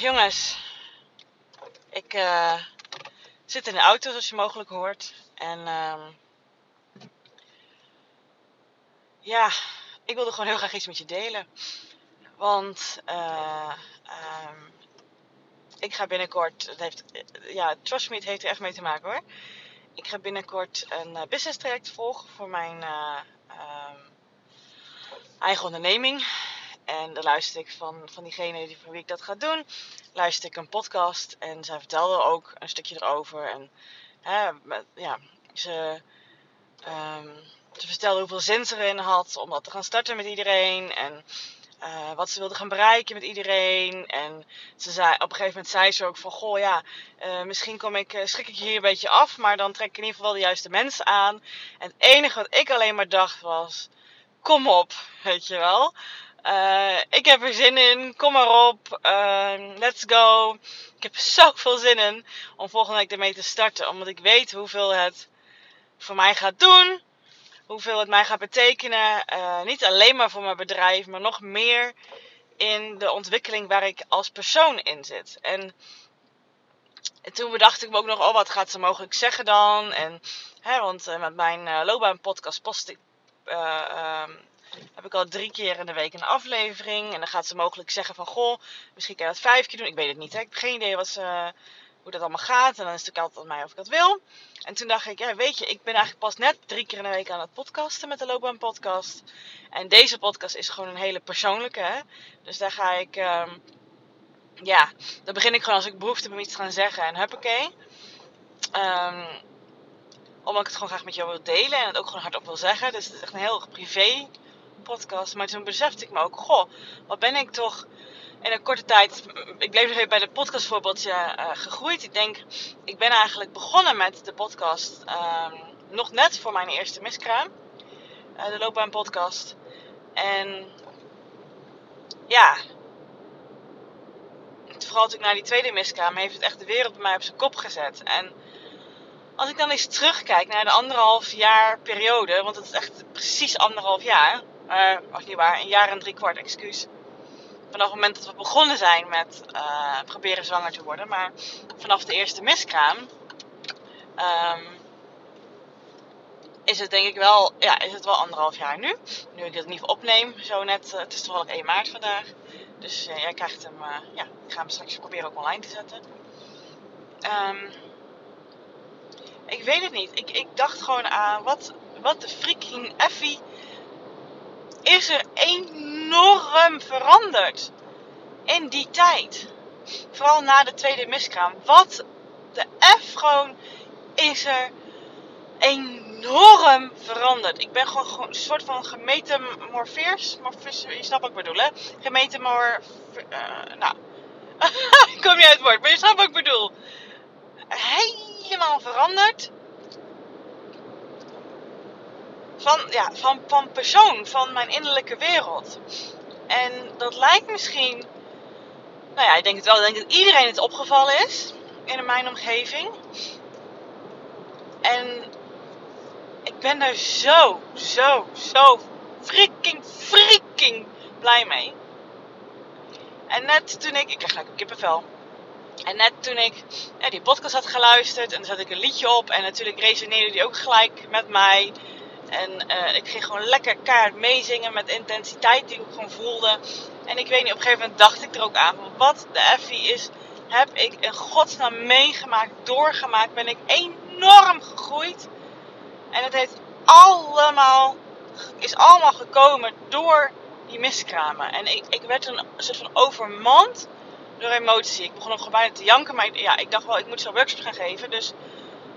jongens. Ik eh, zit in de auto, zoals je mogelijk hoort. En ehm, ja, ik wilde gewoon heel graag iets met je delen. Want eh, ehm, ik ga binnenkort, het heeft, ja, trust me, heeft er echt mee te maken hoor. Ik ga binnenkort een eh, business traject volgen voor mijn eh, ehm, eigen onderneming. En dan luister ik van, van diegene die, voor wie ik dat ga doen, luister ik een podcast. En zij vertelde ook een stukje erover. En hè, ja, ze, ehm, ze vertelde hoeveel zin ze erin had om dat te gaan starten met iedereen. En eh, wat ze wilde gaan bereiken met iedereen. En ze zei, op een gegeven moment zei ze ook van... Goh, ja, eh, misschien kom ik, eh, schrik ik je hier een beetje af. Maar dan trek ik in ieder geval wel de juiste mensen aan. En het enige wat ik alleen maar dacht was... Kom op, weet je wel. Eh, ik heb er zin in. Kom maar op. Eh, let's go. Ik heb zoveel zin in om volgende week ermee te starten. Omdat ik weet hoeveel het voor mij gaat doen. Hoeveel het mij gaat betekenen. Eh, niet alleen maar voor mijn bedrijf, maar nog meer in de ontwikkeling waar ik als persoon in zit. En toen bedacht ik me ook nog, oh wat gaat ze mogelijk zeggen dan? En, hè, want eh, met mijn loopbaanpodcast post ik, eh, ehm, heb ik al drie keer in de week een aflevering. En dan gaat ze mogelijk zeggen van, goh, misschien kan je dat vijf keer doen. Ik weet het niet, hè. ik heb geen idee wat ze, hoe dat allemaal gaat. En dan is het natuurlijk altijd aan mij of ik dat wil. En toen dacht ik, ja, weet je, ik ben eigenlijk pas net drie keer in de week aan het podcasten met de loopbaanpodcast. En deze podcast is gewoon een hele persoonlijke, hè. Dus daar ga ik... ehm, ja, dan begin ik gewoon als ik behoefte heb om iets te gaan zeggen. En huppakee. Ehm omdat ik het gewoon graag met jou wil delen en het ook gewoon hardop wil zeggen. Dus het is echt een heel privé podcast. Maar toen besefte ik me ook, goh, wat ben ik toch in een korte tijd... Ik bleef nog even bij het podcastvoorbeeldje eh, gegroeid. Ik denk, ik ben eigenlijk begonnen met de podcast ehm, nog net voor mijn eerste miskraam. Eh, de loopbaanpodcast. En ja, vooral toen ik naar die tweede miskraam, heeft het echt de wereld bij mij op zijn kop gezet. En als ik dan eens terugkijk naar de anderhalf jaar periode, want het is echt precies anderhalf jaar, uh, niet waar, een jaar en drie kwart, excuus. Vanaf het moment dat we begonnen zijn met uh, proberen zwanger te worden, maar vanaf de eerste miskraam, um, is het denk ik wel, ja, is het wel anderhalf jaar nu. Nu ik het niet opneem, zo net, uh, het is toevallig 1 maart vandaag. Dus jij krijgt hem, ja, ik ga hem straks proberen ook online te zetten. Um, ik weet het niet. Ik, ik dacht gewoon aan wat, wat de freaking effie is er enorm veranderd in die tijd. Vooral na de tweede miskraam. Wat de F gewoon is er enorm veranderd. Ik ben gewoon, een soort van gemetamorfeers. Je snapt wat ik bedoel, hè? Gemetamor... Uh, nou, ik kom niet uit het woord, maar je snapt wat ik bedoel. Helemaal veranderd. Van, ja, van, van persoon, van mijn innerlijke wereld. En dat lijkt misschien... Nou ja, ik denk het wel. Ik denk dat iedereen het opgevallen is. In mijn omgeving. En ik ben daar zo, zo, zo freaking, freaking blij mee. En net toen ik... Ik krijg een kippenvel. En net toen ik ja, die podcast had geluisterd en er zat ik een liedje op. En natuurlijk resoneerde die ook gelijk met mij. En uh, ik ging gewoon lekker kaart meezingen met intensiteit die ik gewoon voelde. En ik weet niet, op een gegeven moment dacht ik er ook aan. Wat de effie is, heb ik in godsnaam meegemaakt, doorgemaakt. Ben ik enorm gegroeid. En het heeft allemaal, is allemaal gekomen door die miskramen. En ik, ik werd een soort van overmand door emotie. Ik begon ook gewoon bijna te janken. Maar ja, ik dacht wel, ik moet zo'n workshop gaan geven. Dus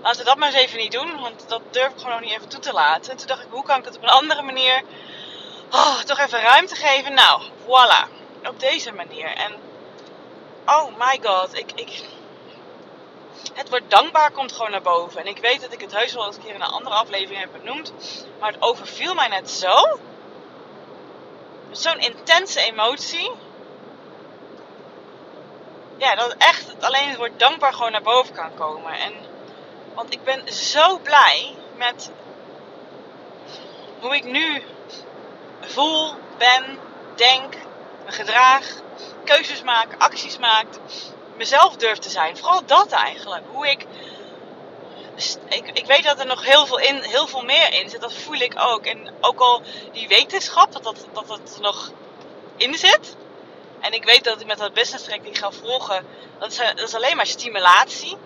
laten we dat maar eens even niet doen. Want dat durf ik gewoon nog niet even toe te laten. En toen dacht ik, hoe kan ik het op een andere manier oh, toch even ruimte geven? Nou, voilà. Op deze manier. En oh my god, ik, ik, het woord dankbaar komt gewoon naar boven. En ik weet dat ik het heus wel eens een keer in een andere aflevering heb benoemd. Maar het overviel mij net zo. Zo'n intense emotie. Ja, dat echt alleen het woord dankbaar gewoon naar boven kan komen. En, want ik ben zo blij met hoe ik nu voel, ben, denk, me gedraag, keuzes maak, acties maak, mezelf durf te zijn. Vooral dat eigenlijk. Hoe ik, ik, weet dat er nog heel veel, in, heel veel meer in zit. Dat voel ik ook. En ook al die wetenschap, dat, dat, dat het nog in zit. En ik weet dat ik met dat business track die ik ga volgen, dat dat is alleen maar stimulatie.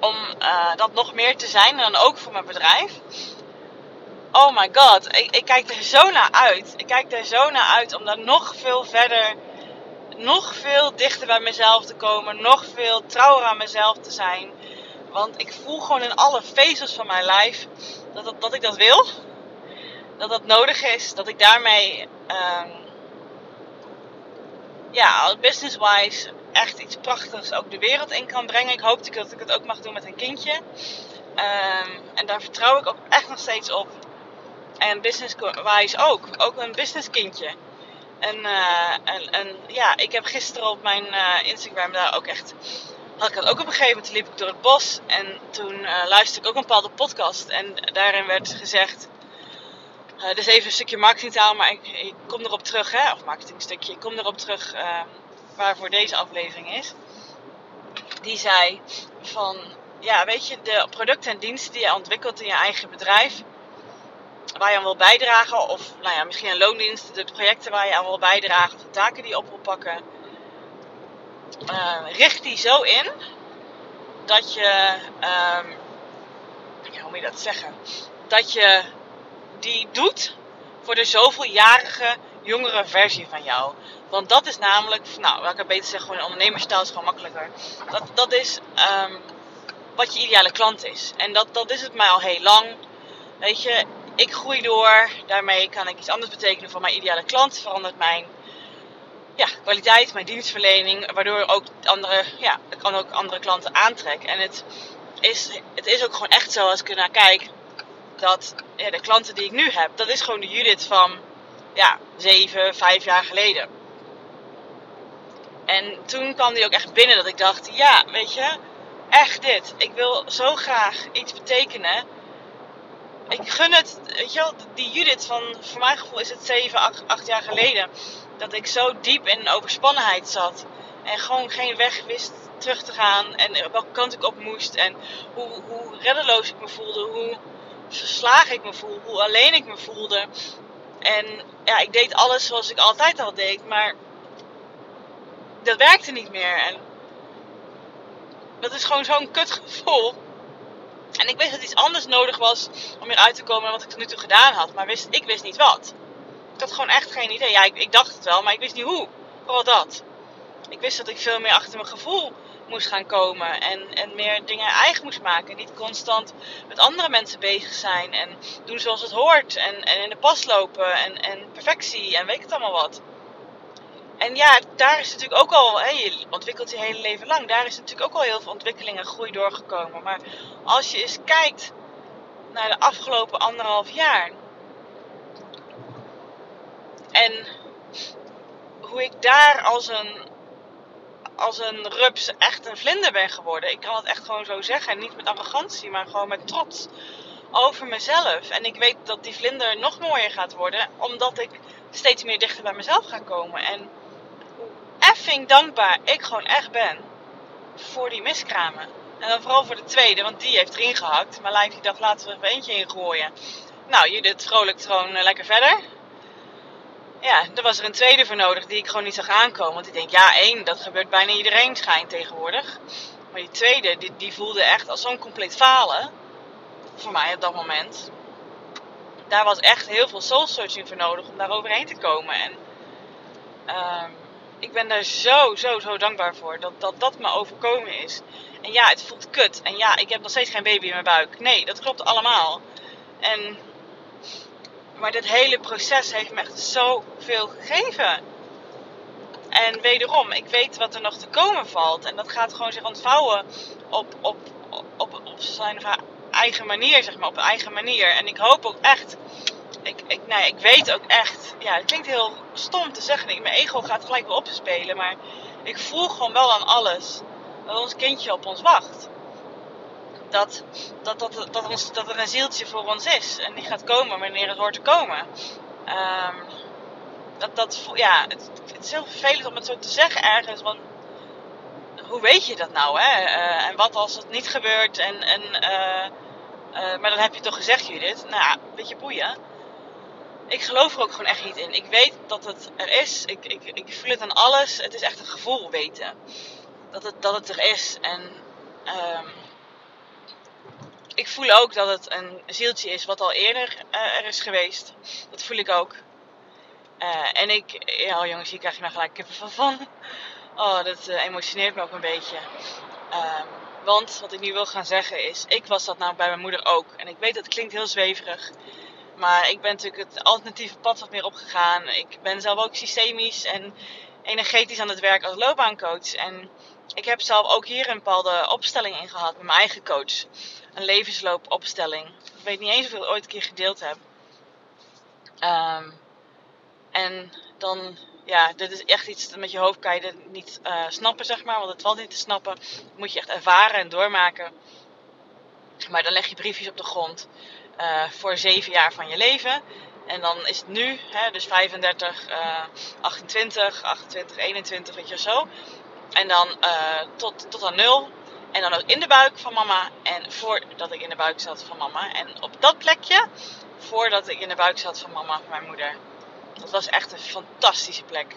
Om uh, dat nog meer te zijn. En dan ook voor mijn bedrijf. Oh my god, ik, ik kijk er zo naar uit. Ik kijk er zo naar uit om daar nog veel verder, nog veel dichter bij mezelf te komen. Nog veel trouwer aan mezelf te zijn. Want ik voel gewoon in alle vezels van mijn lijf dat, dat, dat ik dat wil. Dat dat nodig is. Dat ik daarmee, um, ja, business-wise echt iets prachtigs ook de wereld in kan brengen. Ik hoop dat ik het ook mag doen met een kindje. Um, en daar vertrouw ik ook echt nog steeds op. En business-wise ook. Ook een businesskindje. En, uh, en, en, ja, ik heb gisteren op mijn uh, Instagram daar ook echt. Had ik dat ook op een gegeven moment liep ik door het bos. En toen uh, luisterde ik ook een bepaalde podcast. En daarin werd gezegd. is even een stukje marketingtaal, maar ik, ik kom erop terug, hè, of marketingstukje. Ik kom erop terug waarvoor deze aflevering is. Die zei van, ja, weet je, de producten en diensten die je ontwikkelt in je eigen bedrijf, waar je aan wil bijdragen, of nou ja, misschien een loondienst, de projecten waar je aan wil bijdragen, of de taken die je op wil pakken, uh, richt die zo in dat je, um, ja, hoe moet je dat zeggen, dat je die doet voor de zoveeljarige jongere versie van jou. Want dat is namelijk, nou, ik kan beter zeggen, gewoon ondernemerstaal is gewoon makkelijker. Dat, dat is um, wat je ideale klant is. En dat, dat is het mij al heel lang. Weet je, ik groei door. Daarmee kan ik iets anders betekenen voor mijn ideale klant. Verandert mijn ja, kwaliteit, mijn dienstverlening. Waardoor ook andere, ja, ik kan ook andere klanten aantrekken. En het is, het is ook gewoon echt zo als ik ernaar kijk. Dat de klanten die ik nu heb, dat is gewoon de Judith van ja, zeven, vijf jaar geleden. En toen kwam die ook echt binnen dat ik dacht, ja, weet je, echt dit. Ik wil zo graag iets betekenen ik gun het, weet je wel, die Judith van, voor mijn gevoel is het 7, 8, jaar geleden. Dat ik zo diep in overspannenheid zat. En gewoon geen weg wist terug te gaan. En welke kant ik op moest. En hoe, hoe reddeloos ik me voelde. Hoe verslagen ik me voelde. Hoe alleen ik me voelde. En ja, ik deed alles zoals ik altijd al deed. Maar dat werkte niet meer. En dat is gewoon zo'n kut gevoel. En ik wist dat iets anders nodig was om eruit te komen dan wat ik tot nu toe gedaan had. Maar wist, ik wist niet wat. Ik had gewoon echt geen idee. Ja, ik, dacht het wel, maar ik wist niet hoe. Vooral dat. Ik wist dat ik veel meer achter mijn gevoel moest gaan komen. En, en meer dingen eigen moest maken. Niet constant met andere mensen bezig zijn. En doen zoals het hoort. En, en in de pas lopen. En, en perfectie. En weet het allemaal wat. En ja, daar is natuurlijk ook al, hè, je ontwikkelt je hele leven lang, daar is natuurlijk ook al heel veel ontwikkeling en groei doorgekomen. Maar als je eens kijkt naar de afgelopen anderhalf jaar en hoe ik daar als een, als een rups echt een vlinder ben geworden. Ik kan het echt gewoon zo zeggen. Niet met arrogantie, maar gewoon met trots over mezelf. En ik weet dat die vlinder nog mooier gaat worden, omdat ik steeds meer dichter bij mezelf ga komen. En effing dankbaar ik gewoon echt ben voor die miskramen. En dan vooral voor de tweede, want die heeft erin gehakt. Mijn lijf die dacht, laten we er eentje in gooien. Nou, Judith vrolijk gewoon uh, lekker verder. Ja, er was er een tweede voor nodig die ik gewoon niet zag aankomen. Want ik denk, ja, één, dat gebeurt bijna iedereen schijnt tegenwoordig. Maar die tweede, die, die voelde echt als zo'n compleet falen. Voor mij op dat moment. Daar was echt heel veel soul searching voor nodig om daar overheen te komen. En um, ik ben daar zo, zo, zo dankbaar voor dat, dat dat me overkomen is. En ja, het voelt kut. En ja, ik heb nog steeds geen baby in mijn buik. Nee, dat klopt allemaal. En, maar dit hele proces heeft me echt zoveel gegeven. En wederom, ik weet wat er nog te komen valt. En dat gaat gewoon zich ontvouwen op, op, op, op, zijn eigen manier, zeg maar. Op eigen manier. En ik hoop ook echt ik, ik, nee, ik weet ook echt, ja, het klinkt heel stom te zeggen. Mijn ego gaat gelijk weer opspelen, maar ik voel gewoon wel aan alles dat ons kindje op ons wacht. Dat, dat, dat, dat, ons, dat er een zieltje voor ons is en die gaat komen wanneer het hoort te komen. Um, dat, dat, ja, het, het, is heel vervelend om het zo te zeggen ergens. Want hoe weet je dat nou? Hè? Uh, en wat als het niet gebeurt? En, en, uh, uh, maar dan heb je toch gezegd, Judith. Nou ja, weet je, boeien. Ik geloof er ook gewoon echt niet in. Ik weet dat het er is. Ik, ik, ik voel het aan alles. Het is echt een gevoel weten. Dat het, dat het er is. En um, ik voel ook dat het een zieltje is wat al eerder er is geweest. Dat voel ik ook. en ik, ja, jongens, hier krijg je nou gelijk kippen van. Oh, dat uh, emotioneert me ook een beetje. Um, want wat ik nu wil gaan zeggen is, ik was dat nou bij mijn moeder ook. En ik weet dat het klinkt heel zweverig. Maar ik ben natuurlijk het alternatieve pad wat meer opgegaan. Ik ben zelf ook systemisch en energetisch aan het werk als loopbaancoach. En ik heb zelf ook hier een bepaalde opstelling in gehad met mijn eigen coach. Een levensloopopstelling. Ik weet niet eens of ik het ooit een keer gedeeld heb. Um, en dan ja, dit is echt iets met je hoofd kan je dit niet uh, snappen, zeg maar. Want het valt niet te snappen. Moet je echt ervaren en doormaken. Maar dan leg je briefjes op de grond uh, voor zeven jaar van je leven. En dan is het nu, hè, dus 35, uh, 28, 28, 21, weet je zo. En dan uh, tot, tot aan nul. En dan ook in de buik van mama. En voordat ik in de buik zat van mama. En op dat plekje, voordat ik in de buik zat van mama, mijn moeder dat was echt een fantastische plek.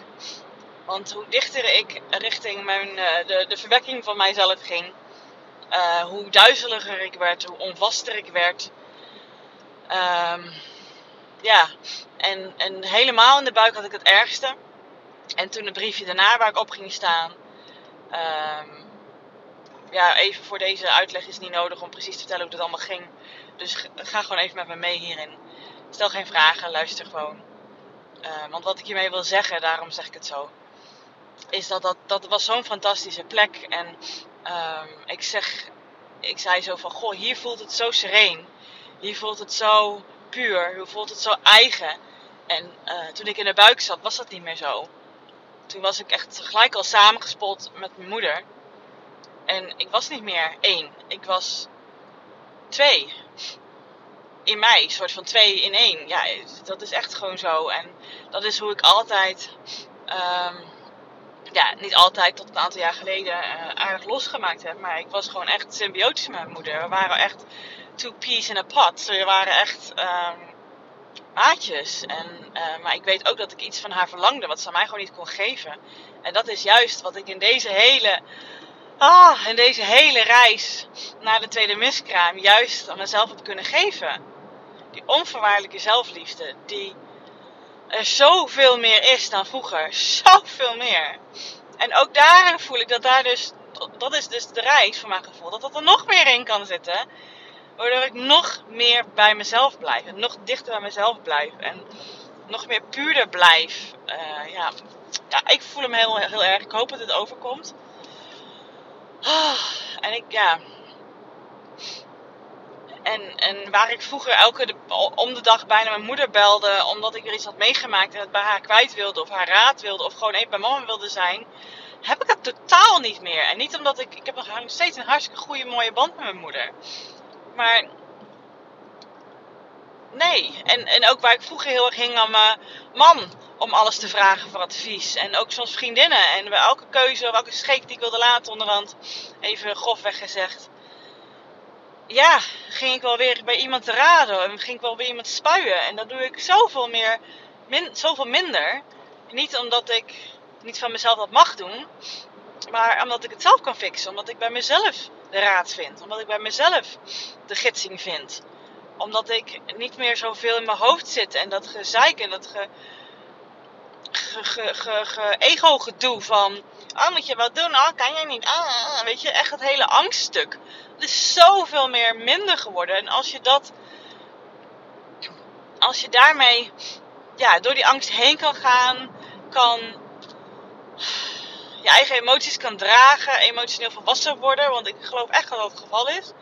Want hoe dichter ik richting mijn, uh, de, de verwekking van mijzelf ging, uh, hoe duizeliger ik werd, hoe onvaster ik werd. Um, ja, en, en helemaal in de buik had ik het ergste. En toen het briefje daarna waar ik op ging staan. Um, ja, even voor deze uitleg is niet nodig om precies te vertellen hoe het allemaal ging. Dus ga gewoon even met me mee hierin. Stel geen vragen, luister gewoon. Uh, want wat ik hiermee wil zeggen, daarom zeg ik het zo, is dat dat, dat was zo'n fantastische plek. En um, ik zeg, ik zei zo van, goh, hier voelt het zo sereen. Hier voelt het zo puur. Hier voelt het zo eigen. En uh, toen ik in de buik zat, was dat niet meer zo. Toen was ik echt gelijk al samengespot met mijn moeder. En ik was niet meer één. Ik was twee in mij, een soort van twee in één. Ja, dat is echt gewoon zo. En dat is hoe ik altijd, um, ja, niet altijd, tot een aantal jaar geleden uh, aardig losgemaakt heb. Maar ik was gewoon echt symbiotisch met mijn moeder. We waren echt two peas in a pot. We waren echt um, maatjes. En, uh, maar ik weet ook dat ik iets van haar verlangde, wat ze mij gewoon niet kon geven. En dat is juist wat ik in deze hele ah, in deze hele reis naar de tweede miskraam juist aan mezelf heb kunnen geven die onvoorwaardelijke zelfliefde, die er zoveel meer is dan vroeger. Zoveel meer. En ook daarin voel ik dat daar dus, dat is dus de reis van mijn gevoel, dat dat er nog meer in kan zitten. Waardoor ik nog meer bij mezelf blijf. En nog dichter bij mezelf blijf. En nog meer puurder blijf. Uh, ja. ja, ik voel hem heel, heel erg. Ik hoop dat het overkomt. En ik, ja, en, en waar ik vroeger elke om de dag bijna mijn moeder belde. Omdat ik weer iets had meegemaakt en het bij haar kwijt wilde. Of haar raad wilde. Of gewoon even bij mama wilde zijn. Heb ik dat totaal niet meer. En niet omdat ik. Ik heb nog steeds een hartstikke goede mooie band met mijn moeder. Maar. Nee. En, en ook waar ik vroeger heel erg hing aan mijn man. Om alles te vragen voor advies. En ook soms vriendinnen. En bij elke keuze of elke scheek die ik wilde laten onderhand. Even grofweg gezegd ja, ging ik wel weer bij iemand te raden en ging ik wel bij iemand spuien. En dat doe ik zoveel, meer, min, zoveel minder. Niet omdat ik niet van mezelf dat mag doen, maar omdat ik het zelf kan fixen. Omdat ik bij mezelf de raad vind. Omdat ik bij mezelf de gidsing vind. Omdat ik niet meer zoveel in mijn hoofd zit en dat gezeik en dat ge, ge, ge, ge ego gedoe van... Oh, moet je wat doen? Oh, kan jij niet? Ah, ah, weet je, echt het hele angststuk. Het is zoveel meer minder geworden. En als je dat. Als je daarmee ja, door die angst heen kan gaan, kan je eigen emoties kan dragen, emotioneel volwassen worden. Want ik geloof echt dat dat het geval is.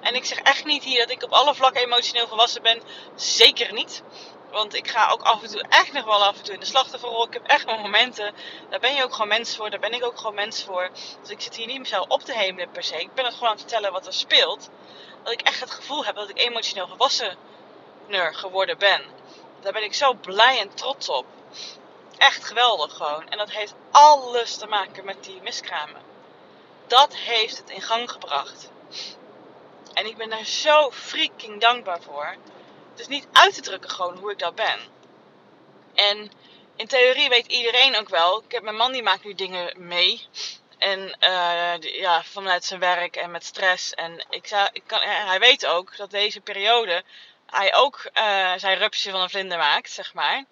En ik zeg echt niet hier dat ik op alle vlakken emotioneel volwassen ben. Zeker niet. Want ik ga ook af en toe echt nog wel af en toe in de slachtofferrol. Ik heb echt mijn momenten. Daar ben je ook gewoon mens voor. Daar ben ik ook gewoon mens voor. Dus ik zit hier niet mezelf op te hemelen per se. Ik ben het gewoon aan het vertellen wat er speelt. Dat ik echt het gevoel heb dat ik emotioneel volwassener geworden ben. Daar ben ik zo blij en trots op. echt geweldig gewoon. En dat heeft alles te maken met die miskramen. Dat heeft het in gang gebracht. En ik ben daar zo freaking dankbaar voor. Het is niet uit te drukken gewoon hoe ik dat ben. En in theorie weet iedereen ook wel. Ik heb mijn man die maakt nu dingen mee. En uh, ja, vanuit zijn werk en met stress. En ik zou, ik kan, hij weet ook dat deze periode hij ook uh, zijn rupsje van een vlinder maakt, zeg maar.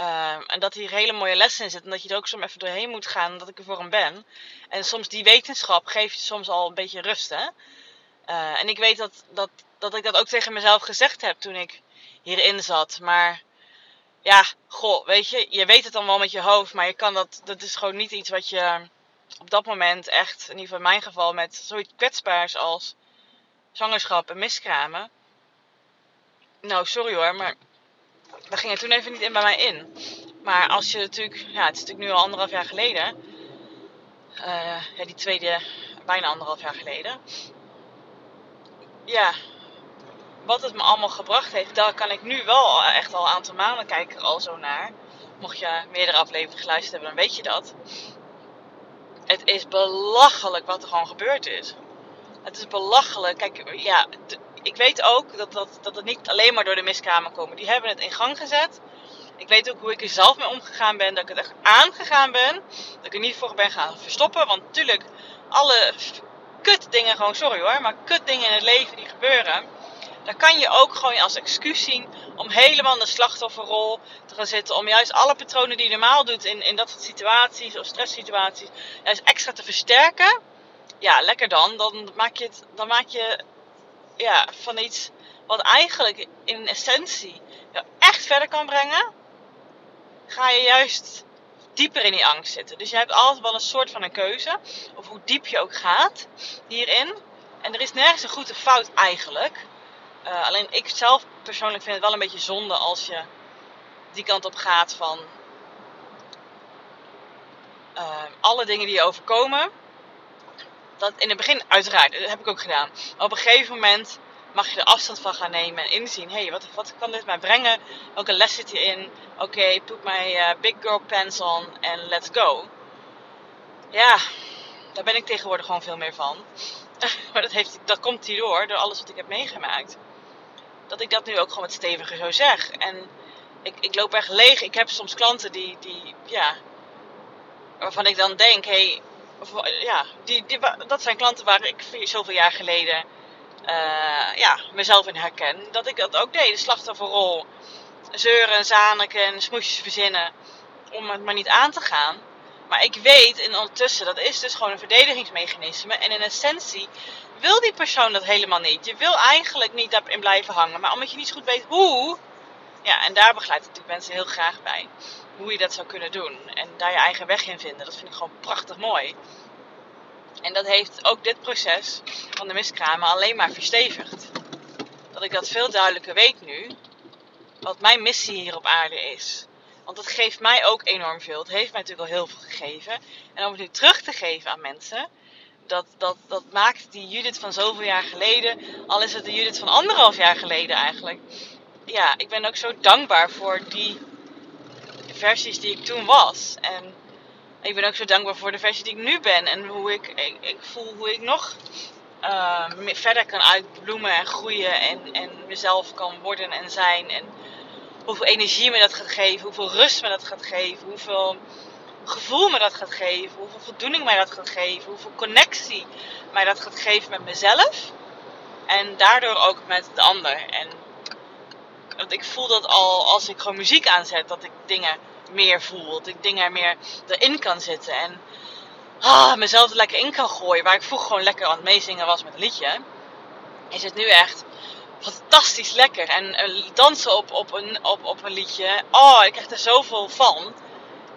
Uh, en dat hier hele mooie lessen in zitten. En dat je er ook soms even doorheen moet gaan. Dat ik er voor hem ben. En soms die wetenschap geeft je soms al een beetje rust. Hè? Uh, en ik weet dat, dat, dat ik dat ook tegen mezelf gezegd heb toen ik hierin zat. Maar ja, goh, weet je, je weet het dan wel met je hoofd. Maar je kan dat, dat is gewoon niet iets wat je op dat moment echt, in ieder geval in mijn geval, met zoiets kwetsbaars als zwangerschap en miskramen. Nou, sorry hoor, maar daar ging het toen even niet in bij mij in. Maar als je natuurlijk, ja, het is natuurlijk nu al anderhalf jaar geleden. Ja, die tweede, bijna anderhalf jaar geleden. Ja, wat het me allemaal gebracht heeft, daar kan ik nu wel echt al een aantal maanden kijken al zo naar. Mocht je meerdere afleveringen geluisterd hebben, dan weet je dat. Het is belachelijk wat er gewoon gebeurd is. Het is belachelijk. Kijk, ja, ik weet ook dat, dat, dat het niet alleen maar door de miskamer komen. Die hebben het in gang gezet. Ik weet ook hoe ik er zelf mee omgegaan ben. Dat ik het echt aangegaan ben. Dat ik er niet voor ben gaan verstoppen. Want natuurlijk, alle kut dingen, gewoon sorry hoor, maar kut dingen in het leven die gebeuren. Dan kan je ook gewoon als excuus zien om helemaal in de slachtofferrol te gaan zitten. Om juist alle patronen die je normaal doet in, in dat soort situaties of stresssituaties, juist extra te versterken. Ja, lekker dan. Dan maak je, het, dan maak je ja, van iets wat eigenlijk in essentie jou echt verder kan brengen, ga je juist dieper in die angst zitten. Dus je hebt altijd wel een soort van een keuze, of hoe diep je ook gaat hierin. En er is nergens een goed of fout eigenlijk. Uh, alleen ik zelf persoonlijk vind het wel een beetje zonde als je die kant op gaat van uh, alle dingen die je overkomen. Dat in het begin, uiteraard, dat heb ik ook gedaan. Maar op een gegeven moment mag je er afstand van gaan nemen en inzien. Hé, hey, wat, wat kan dit mij brengen? Welke les zit hierin? Oké, okay, put my uh, big girl pants on en let's go. Ja, daar ben ik tegenwoordig gewoon veel meer van. maar dat, heeft, dat komt hierdoor, door alles wat ik heb meegemaakt. Dat ik dat nu ook gewoon wat steviger zo zeg. En ik, ik loop echt leeg. Ik heb soms klanten die, die ja, waarvan ik dan denk, hé, hey, ja, die, die, dat zijn klanten waar ik zoveel jaar geleden uh, ja, mezelf in herken. Dat ik dat ook deed, de slachtofferrol. Zeuren en zaniken en smoesjes verzinnen om het maar niet aan te gaan. Maar ik weet in ondertussen, dat is dus gewoon een verdedigingsmechanisme. En in essentie wil die persoon dat helemaal niet. Je wil eigenlijk niet daarin blijven hangen. Maar omdat je niet goed weet hoe. Ja, en daar begeleid ik natuurlijk mensen heel graag bij. Hoe je dat zou kunnen doen. En daar je eigen weg in vinden. Dat vind ik gewoon prachtig mooi. En dat heeft ook dit proces van de miskramen alleen maar verstevigd. Dat ik dat veel duidelijker weet nu. Wat mijn missie hier op aarde is. Want dat geeft mij ook enorm veel. Het heeft mij natuurlijk al heel veel gegeven. En om het nu terug te geven aan mensen. Dat, dat, dat maakt die Judith van zoveel jaar geleden. Al is het de Judith van anderhalf jaar geleden eigenlijk. Ja, ik ben ook zo dankbaar voor die versies die ik toen was. En ik ben ook zo dankbaar voor de versie die ik nu ben. En hoe ik, ik, voel hoe ik nog uh, verder kan uitbloemen en groeien. En, en mezelf kan worden en zijn. En hoeveel energie me dat gaat geven. Hoeveel rust me dat gaat geven. Hoeveel gevoel me dat gaat geven. Hoeveel voldoening mij dat gaat geven. Hoeveel connectie mij dat gaat geven met mezelf. En daardoor ook met de ander. En want ik voel dat al als ik gewoon muziek aanzet. Dat ik dingen meer voel. Dat ik dingen meer erin kan zitten. En ah, mezelf er lekker in kan gooien. Waar ik vroeger gewoon lekker aan het meezingen was met een liedje. Is het nu echt fantastisch lekker. En uh, dansen op, op, een, op, op een liedje. Oh, ik krijg er zoveel van.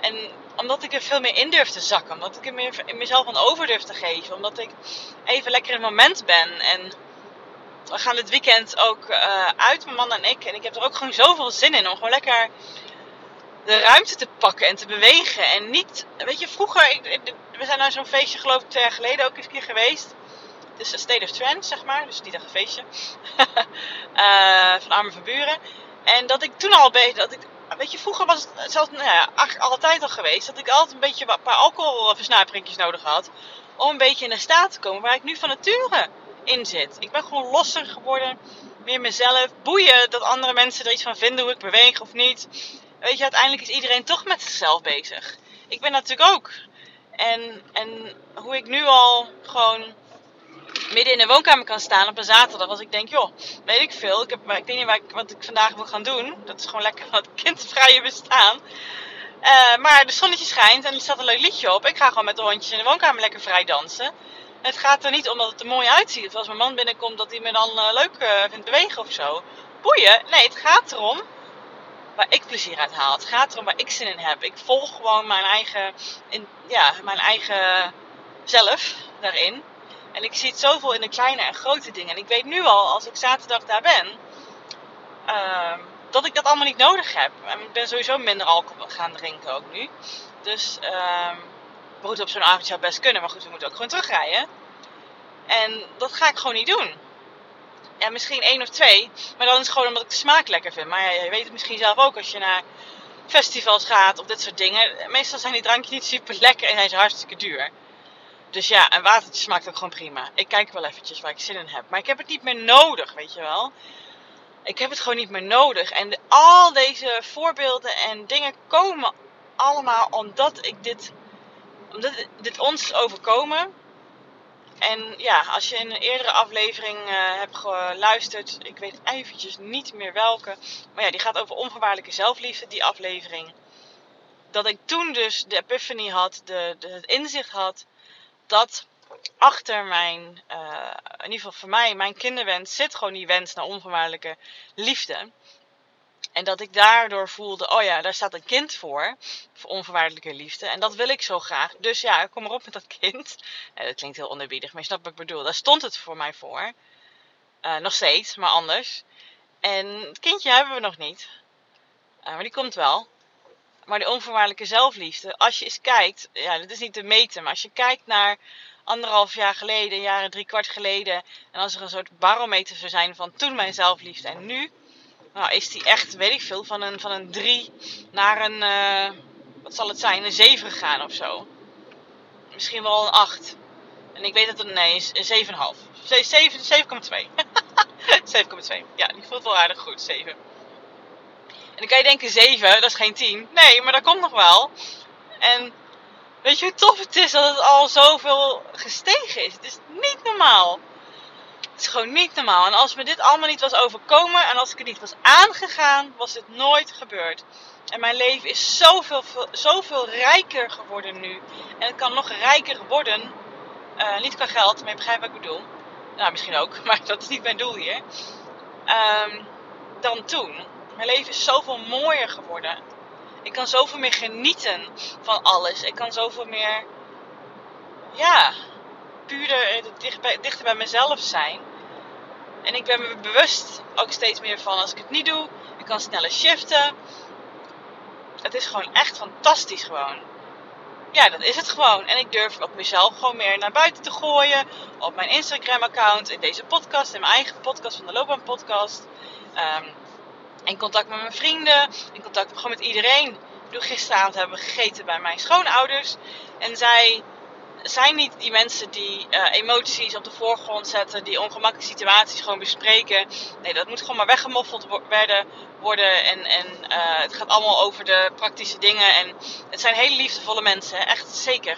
En omdat ik er veel meer in durf te zakken. Omdat ik er meer in mezelf aan over durf te geven. Omdat ik even lekker in het moment ben. En we gaan dit weekend ook uh, uit, mijn man en ik. En ik heb er ook gewoon zoveel zin in om gewoon lekker de ruimte te pakken en te bewegen. En niet, weet je, vroeger, ik, we zijn naar zo'n feestje geloof ik twee jaar geleden ook eens een keer geweest. Het is een State of Trend, zeg maar. Dus niet echt een feestje. uh, van Arme van Buren. En dat ik toen al bezig, dat ik weet je, vroeger was het zelfs, nou ja, altijd al geweest dat ik altijd een beetje een paar alcoholversnaperingjes nodig had. Om een beetje in een staat te komen waar ik nu van nature in zit. Ik ben gewoon losser geworden, meer mezelf. Boeien dat andere mensen er iets van vinden hoe ik beweeg of niet. Weet je, uiteindelijk is iedereen toch met zichzelf bezig. Ik ben natuurlijk ook. En, en hoe ik nu al gewoon midden in de woonkamer kan staan op een zaterdag. Als ik denk, joh, weet ik veel. Ik, heb, ik weet niet wat ik, wat ik vandaag wil gaan doen. Dat is gewoon lekker wat kindvrije bestaan. Uh, maar de zonnetje schijnt en er staat een leuk liedje op. Ik ga gewoon met de hondjes in de woonkamer lekker vrij dansen. Het gaat er niet om dat het er mooi uitziet. Of als mijn man binnenkomt dat hij me dan uh, leuk uh, vindt bewegen of zo. Boeien. Nee, het gaat erom waar ik plezier uit haal. Het gaat erom waar ik zin in heb. Ik volg gewoon mijn eigen, in, ja, mijn eigen zelf daarin. En ik zie het zoveel in de kleine en grote dingen. En ik weet nu al, als ik zaterdag daar ben, uh, dat ik dat allemaal niet nodig heb. En ik ben sowieso minder alcohol gaan drinken ook nu. Dus uh, goed, op zo'n avond zou best kunnen. Maar goed, we moeten ook gewoon terugrijden. En dat ga ik gewoon niet doen. Ja, misschien één of twee. Maar dan is het gewoon omdat ik de smaak lekker vind. Maar je weet het misschien zelf ook als je naar festivals gaat of dit soort dingen. Meestal zijn die drankjes niet super lekker en zijn ze hartstikke duur. Dus ja, een watertje smaakt ook gewoon prima. Ik kijk wel eventjes waar ik zin in heb. Maar ik heb het niet meer nodig, weet je wel. Ik heb het gewoon niet meer nodig. En al deze voorbeelden en dingen komen allemaal omdat ik dit, omdat dit ons overkomen. En ja, als je in een eerdere aflevering uh, hebt geluisterd, ik weet eventjes niet meer welke, maar ja, die gaat over onvoorwaardelijke zelfliefde, die aflevering. Dat ik toen dus de epiphany had, de, het inzicht had dat achter mijn, uh, in ieder geval voor mij, mijn kinderwens zit gewoon die wens naar onvoorwaardelijke liefde. En dat ik daardoor voelde, oh ja, daar staat een kind voor, voor onvoorwaardelijke liefde. En dat wil ik zo graag. Dus ja, kom maar op met dat kind. Eh, dat klinkt heel onderbiedig, maar je snapt wat ik bedoel. Daar stond het voor mij voor. Uh, nog steeds, maar anders. En het kindje hebben we nog niet. Uh, maar die komt wel. Maar de onvoorwaardelijke zelfliefde, als je eens kijkt, ja, dat is niet te meten, maar als je kijkt naar anderhalf jaar geleden, jaren drie kwart geleden, en als er een soort barometer zou zijn van toen mijn zelfliefde en nu, nou is die echt, weet ik veel, van een, van een drie naar een, uh, wat zal het zijn, een zeven gegaan of zo. Misschien wel een acht. En ik weet dat het, nee, een 7,5. 7,2. 7,2. Ja, die voelt wel aardig goed, 7. En dan kan je denken 7, dat is geen 10. Nee, maar dat komt nog wel. En weet je hoe tof het is dat het al zoveel gestegen is? Het is niet normaal. Is gewoon niet normaal. En als me dit allemaal niet was overkomen en als ik het niet was aangegaan, was het nooit gebeurd. En mijn leven is zoveel, zoveel rijker geworden nu. En het kan nog rijker worden. Uh, niet qua geld, maar je begrijpt wat ik bedoel. Nou, misschien ook, maar dat is niet mijn doel hier. Um, dan toen. Mijn leven is zoveel mooier geworden. Ik kan zoveel meer genieten van alles. Ik kan zoveel meer, ja, puurder, eh, dichter bij mezelf zijn. En ik ben me bewust ook steeds meer van als ik het niet doe. Ik kan sneller shiften. Het is gewoon echt fantastisch gewoon. Ja, dat is het gewoon. En ik durf ook mezelf gewoon meer naar buiten te gooien. Op mijn Instagram account, in deze podcast, in mijn eigen podcast van de Loopbaan Podcast. Um, in contact met mijn vrienden, in contact gewoon met iedereen. Ik bedoel, gisteravond hebben we gegeten bij mijn schoonouders. En zij zijn niet die mensen die uh, emoties op de voorgrond zetten, die ongemakkelijke situaties gewoon bespreken. Nee, dat moet gewoon maar weggemoffeld worden. worden en en uh, het gaat allemaal over de praktische dingen. En het zijn hele liefdevolle mensen, echt zeker.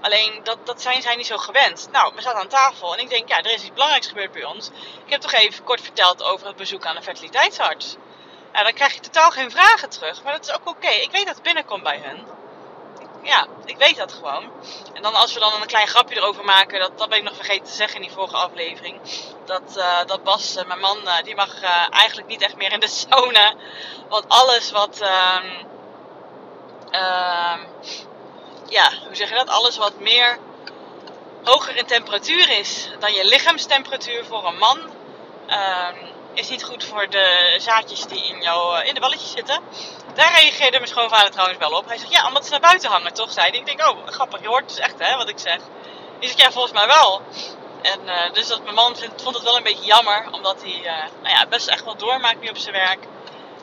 Alleen dat, dat zijn zij niet zo gewend. Nou, we zaten aan tafel en ik denk, ja, er is iets belangrijks gebeurd bij ons. Ik heb toch even kort verteld over het bezoek aan de fertiliteitsarts. Nou, dan krijg je totaal geen vragen terug, maar dat is ook oké. Ik weet dat het binnenkomt bij hun. Ja, ik weet dat gewoon. En dan als we dan een klein grapje erover maken, dat, dat ben ik nog vergeten te zeggen in die vorige aflevering. Dat, uh, dat Bas, uh, mijn man, uh, die mag eigenlijk niet echt meer in de sauna. Want alles wat. Ehm, ehm, ja, hoe zeg je dat? Alles wat meer hoger in temperatuur is dan je lichaamstemperatuur voor een man, um, is niet goed voor de zaadjes die in, jou, in de balletjes zitten. Daar reageerde mijn schoonvader trouwens wel op. Hij zegt, ja, omdat ze naar buiten hangen, toch? Zei hij. Ik denk, oh, grappig, je hoort dus echt, hè, wat ik zeg. Die zegt, ja, volgens mij wel. En uh, dus dat mijn man vindt, vond het wel een beetje jammer, omdat hij uh, nou ja, best echt wel doormaakt nu op zijn werk.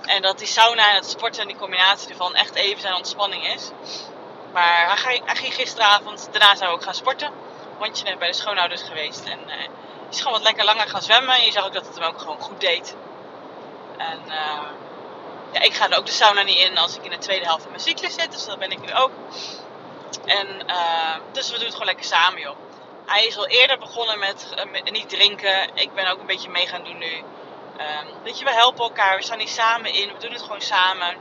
En dat die sauna en het sporten en die combinatie ervan echt even zijn ontspanning is. Maar hij, ging- hij ging gisteravond, daarna zou ik ook gaan sporten. Net bij de schoonouders geweest. En eh is gewoon wat lekker langer gaan zwemmen. En je zag ook dat het hem ook gewoon goed deed. En eh, ja, ik ga er ook de sauna niet in als ik in de tweede helft van mijn cyclus zit. Dus dat ben ik nu ook. En eh, dus we doen het gewoon lekker samen, joh. Hij is al eerder begonnen met, eh, niet drinken. Ik ben ook een beetje mee gaan doen nu. Ehm, weet je, we helpen elkaar. We staan hier samen in. We doen het gewoon samen.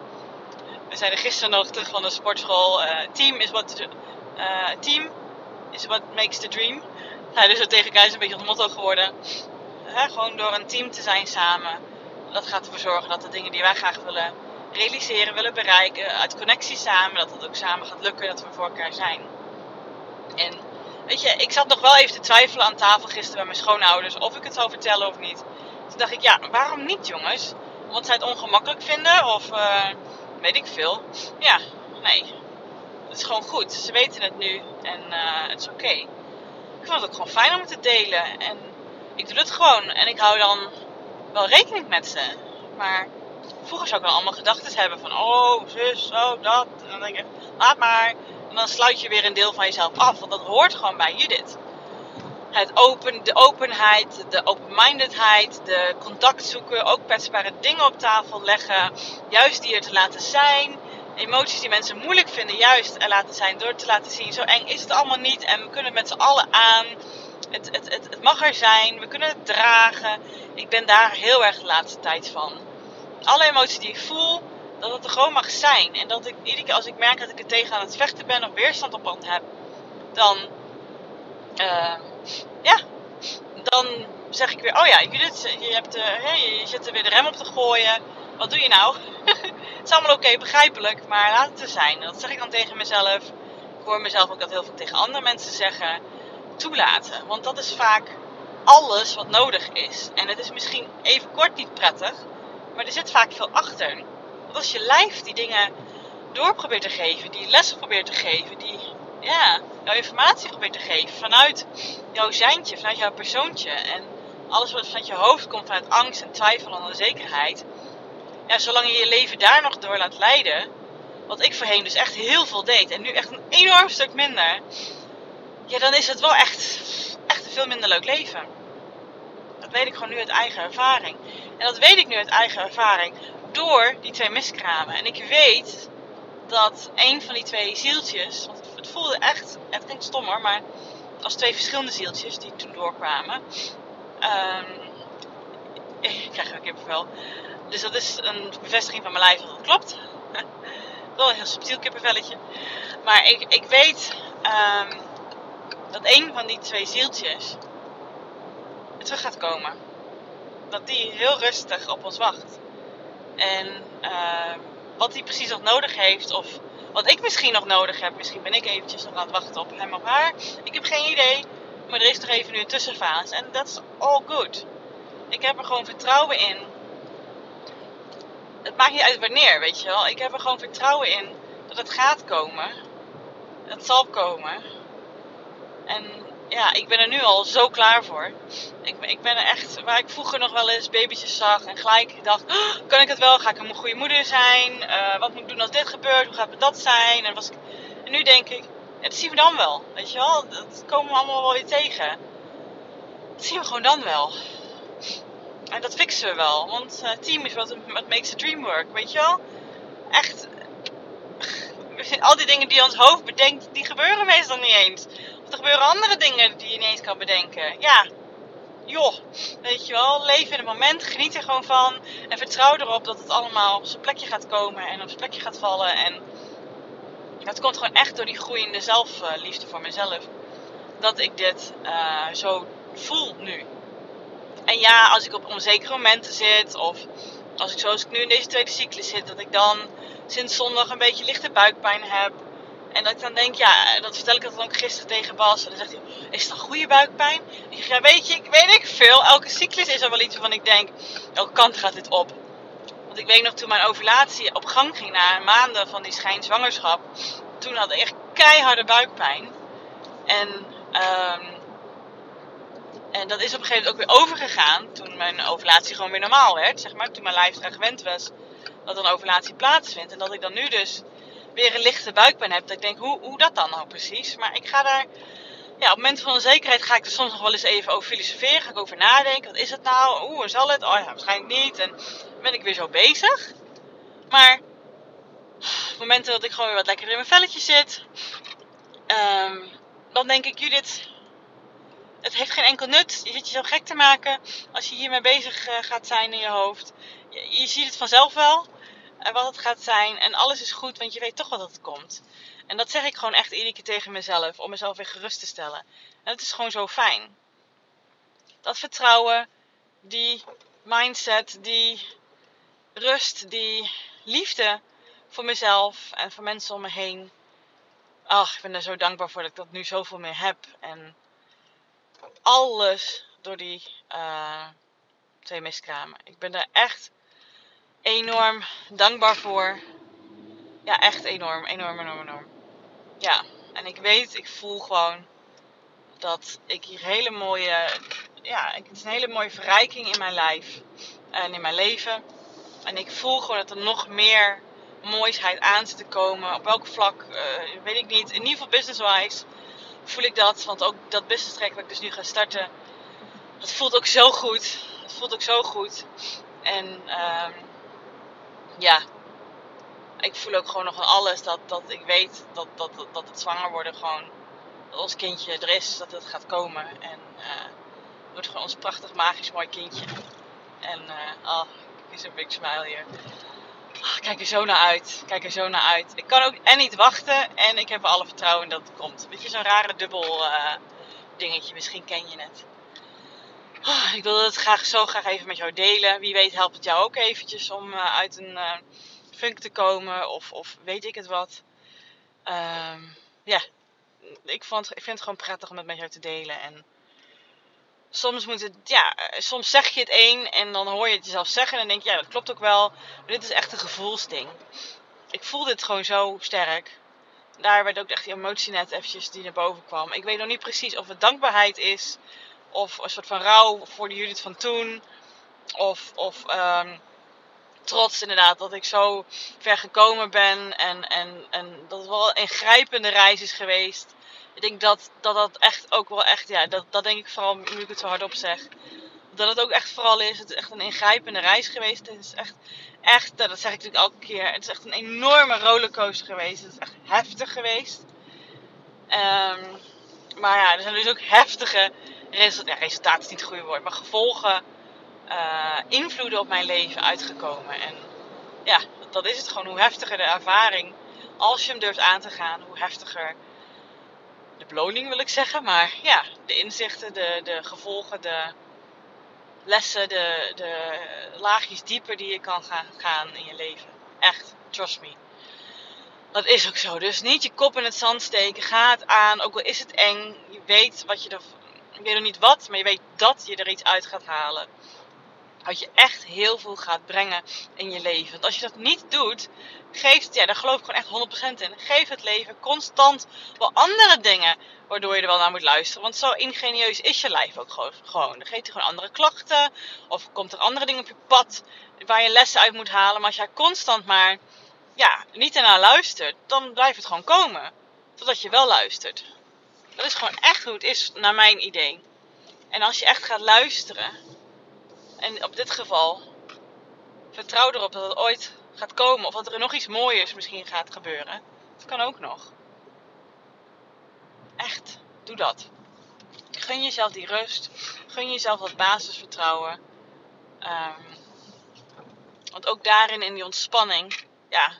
We zijn er gisteren nog terug van de sportschool. Team is what eh, team is what makes the dream. Nou, dus dat tegen is een beetje ons motto geworden. Gewoon door een team te zijn samen. Dat gaat ervoor zorgen dat de dingen die wij graag willen realiseren, willen bereiken, uit connectie samen, dat het ook samen gaat lukken, dat we voor elkaar zijn. En weet je, ik zat nog wel even te twijfelen aan tafel gisteren bij mijn schoonouders of ik het zou vertellen of niet. Toen dacht ik, ja, waarom niet jongens? Omdat zij het ongemakkelijk vinden of eh, weet ik veel. Ja, nee. Het is gewoon goed. Ze weten het nu en eh, het is oké. Ik vond het ook gewoon fijn om te delen. En ik doe het gewoon. En ik hou dan wel rekening met ze. Maar vroeger zou ik wel allemaal gedachten hebben van... Oh, zus, zo, dat. En dan denk ik, laat maar. En dan sluit je weer een deel van jezelf af. Want dat hoort gewoon bij Judith. Het open, de openheid, de open-mindedheid, de contact zoeken, ook kwetsbare dingen op tafel leggen, juist die er te laten zijn, emoties die mensen moeilijk vinden, juist er laten zijn door te laten zien. Zo eng is het allemaal niet en we kunnen met z'n allen aan. Het, het, het, mag er zijn, we kunnen het dragen. Ik ben daar heel erg de laatste tijd van. Alle emoties die ik voel, dat het er gewoon mag zijn. En dat ik iedere keer als ik merk dat ik er tegen aan het vechten ben of weerstand op aan heb, dan, uh, ja, dan zeg ik weer, oh ja, Judith, je, hebt, hey, je zit er weer de rem op te gooien. Wat doe je nou? het is allemaal oké, begrijpelijk, maar laat het er zijn. Dat zeg ik dan tegen mezelf. Ik hoor mezelf ook dat heel veel tegen andere mensen zeggen. Toelaten, want dat is vaak alles wat nodig is. En het is misschien even kort niet prettig, maar er zit vaak veel achter. Want als je lijf die dingen door probeert te geven, die lessen probeert te geven, die ja, jouw informatie probeert te geven vanuit jouw zijntje, vanuit jouw persoontje. En alles wat vanuit je hoofd komt, vanuit angst en twijfel en onzekerheid. Ja, zolang je je leven daar nog door laat leiden, wat ik voorheen dus echt heel veel deed en nu echt een enorm stuk minder. Ja, dan is het wel echt, echt een veel minder leuk leven. Dat weet ik gewoon nu uit eigen ervaring. En dat weet ik nu uit eigen ervaring door die twee miskramen. En ik weet dat een van die twee zieltjes, want het voelde echt, het klinkt stom hoor, maar als twee verschillende zieltjes die toen doorkwamen. Um, ik krijg ook kippenvel. Dus dat is een bevestiging van mijn lijf dat het klopt. Wel een heel subtiel kippenvelletje. Maar ik, ik weet um, dat een van die twee zieltjes terug gaat komen. Dat die heel rustig op ons wacht. En uh, wat hij precies nog nodig heeft, of wat ik misschien nog nodig heb, misschien ben ik eventjes nog aan het wachten op hem of haar. Ik heb geen idee, maar er is toch even nu een tussenfase. En dat is all good. Ik heb er gewoon vertrouwen in. Het maakt niet uit wanneer, weet je wel. Ik heb er gewoon vertrouwen in dat het gaat komen. Het zal komen. En ja, ik ben er nu al zo klaar voor. Ik, ik ben er echt, waar ik vroeger nog wel eens babytjes zag en gelijk dacht, oh, kan ik het wel? Ga ik een goede moeder zijn? Uh, wat moet ik doen als dit gebeurt? Hoe gaat het dat zijn? En, was ik, nu denk ik, dat zien we dan wel, weet je wel? Dat komen we allemaal wel weer tegen. Dat zien we gewoon dan wel. En dat fixen we wel, want uh, team is wat makes the dream work, weet je wel? Echt, al die dingen die ons hoofd bedenkt, die gebeuren meestal niet eens. Of er gebeuren andere dingen die je niet eens kan bedenken. Ja, joh, weet je wel, leef in het moment, geniet er gewoon van. En vertrouw erop dat het allemaal op zijn plekje gaat komen en op zijn plekje gaat vallen. En dat komt gewoon echt door die groeiende zelfliefde voor mezelf. Dat ik dit uh, zo voel nu. En ja, als ik op onzekere momenten zit, of als ik zoals ik nu in deze tweede cyclus zit, dat ik dan sinds zondag een beetje lichte buikpijn heb. En dat ik dan denk, ja, dat vertel ik dat dan ook gisteren tegen Bas. En dan zegt hij, is een goede buikpijn? Ik zeg, ja, weet je, ik weet ik veel. Elke cyclus is er wel iets waarvan ik denk, elke kant gaat dit op. Want ik weet nog, toen mijn ovulatie op gang ging na maanden van die schijnzwangerschap. Toen had ik echt keiharde buikpijn. En, um, en dat is op een gegeven moment ook weer overgegaan. Toen mijn ovulatie gewoon weer normaal werd, zeg maar. Toen mijn lijf eraan gewend was dat een ovulatie plaatsvindt. En dat ik dan nu dus weer een lichte buikpijn heb. Dat ik denk, hoe, hoe dat dan nou precies? Maar ik ga daar, ja, op momenten van onzekerheid ga ik er soms nog wel eens even over filosoferen. Ga ik over nadenken. Wat is het nou? Oeh, zal het? Oh ja, waarschijnlijk niet. En ben ik weer zo bezig. Maar op momenten dat ik gewoon weer wat lekker in mijn velletje zit, ehm, dan denk ik, Judith, het heeft geen enkel nut. Je zit je zo gek te maken als je hiermee bezig eh, gaat zijn in je hoofd. Je, ziet het vanzelf wel en wat het gaat zijn. En alles is goed, want je weet toch wat het komt. En dat zeg ik gewoon echt iedere keer tegen mezelf, om mezelf weer gerust te stellen. En het is gewoon zo fijn. Dat vertrouwen, die mindset, die rust, die liefde voor mezelf en voor mensen om me heen. Ach, ik ben er zo dankbaar voor dat ik dat nu zoveel meer heb. En alles door die uh, twee miskramen. Ik ben daar echt enorm dankbaar voor. Ja, echt enorm, enorm, enorm, enorm. Ja, en ik weet, ik voel gewoon dat ik hier hele mooie, ja, het is een hele mooie verrijking in mijn lijf en in mijn leven. En ik voel gewoon dat er nog meer mooisheid aan zit te komen. Op welk vlak, uh, weet ik niet. In ieder geval business-wise voel ik dat. Want ook dat business track wat ik dus nu ga starten, dat voelt ook zo goed. Het voelt ook zo goed. En uh, ja, ik voel ook gewoon nog van alles dat, dat ik weet dat, dat, dat het zwanger worden gewoon, dat ons kindje er is, dat het gaat komen. En uh, het wordt gewoon ons prachtig, magisch, mooi kindje. En uh, oh, is een big smile hier. Oh, kijk er zo naar uit. Kijk er zo naar uit. Ik kan ook en niet wachten en ik heb alle vertrouwen dat het komt. Weet je, zo'n rare dubbel uh, dingetje. Misschien ken je het. Oh, ik wilde het graag zo graag even met jou delen. Wie weet helpt het jou ook eventjes om uh, uit een uh, funk te komen. Of, of weet ik het wat. Um, ja, ik, ik vind het gewoon prettig om het met jou te delen. En soms moet het, ja, soms zeg je het een en dan hoor je het jezelf zeggen. En dan denk je, ja, dat klopt ook wel. Maar dit is echt een gevoelsding. Ik voel dit gewoon zo sterk. Daar werd ook echt die emotie net eventjes die naar boven kwam. Ik weet nog niet precies of het dankbaarheid is of een soort van rouw voor de Judith van toen. Of, of um, trots inderdaad dat ik zo ver gekomen ben. En, en, en dat het wel een ingrijpende reis is geweest. Ik denk dat dat, dat echt ook wel echt, ja, dat, dat denk ik vooral nu ik het zo hardop zeg. Dat het ook echt vooral is, het is echt een ingrijpende reis geweest. Het is echt, echt, dat zeg ik natuurlijk elke keer. Het is echt een enorme rollercoaster geweest. Het is echt heftig geweest. Um, maar ja, er zijn dus ook heftige resultaten, ja, resultaten is niet het goede woord, maar gevolgen, uh, invloeden op mijn leven uitgekomen. En ja, dat is het gewoon. Hoe heftiger de ervaring, als je hem durft aan te gaan, hoe heftiger de beloning wil ik zeggen. Maar ja, de inzichten, de, de gevolgen, de lessen, de, de laagjes dieper die je kan gaan, gaan in je leven. Echt, trust me. Dat is ook zo. Dus niet je kop in het zand steken. Ga het aan. Ook al is het eng. Je weet wat je er ik weet nog niet wat, maar je weet dat je er iets uit gaat halen. Dat je echt heel veel gaat brengen in je leven. Want als je dat niet doet, geeft, ja, daar geloof ik gewoon echt 100% in. Geef het leven constant wel andere dingen waardoor je er wel naar moet luisteren. Want zo ingenieus is je lijf ook gewoon. Dan geeft hij gewoon andere klachten. Of komt er andere dingen op je pad waar je lessen uit moet halen. Maar als jij constant maar ja, niet ernaar luistert, dan blijft het gewoon komen. Totdat je wel luistert. Dat is gewoon echt hoe het is, naar mijn idee. En als je echt gaat luisteren, en op dit geval, vertrouw erop dat het ooit gaat komen, of dat er nog iets mooiers misschien gaat gebeuren. Dat kan ook nog. Echt, doe dat. Gun jezelf die rust, gun jezelf dat basisvertrouwen. Um, want ook daarin, in die ontspanning, ja,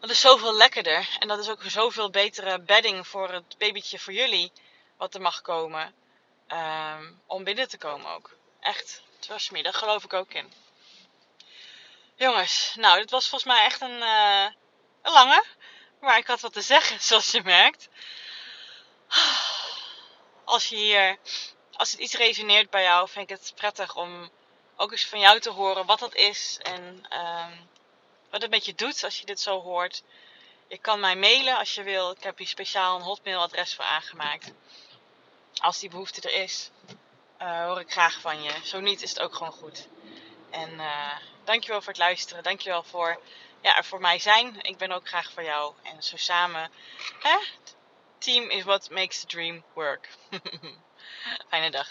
dat is zoveel lekkerder. En dat is ook zoveel betere bedding voor het babytje voor jullie. Wat er mag komen. Um, om binnen te komen ook. Echt, trust me, daar geloof ik ook in. Jongens, nou, dit was volgens mij echt een, uh, een lange. Maar ik had wat te zeggen, zoals je merkt. Als je hier, als het iets resoneert bij jou, vind ik het prettig om ook eens van jou te horen wat dat is. En um, wat het met je doet als je dit zo hoort. Je kan mij mailen als je wil. Ik heb hier speciaal een hotmailadres voor aangemaakt. Als die behoefte er is, uh, hoor ik graag van je. Zo niet is het ook gewoon goed. En uh, dankjewel voor het luisteren. Dankjewel voor, ja, voor mij zijn. Ik ben ook graag voor jou. En zo samen, hè? Team is what makes the dream work. Fijne dag.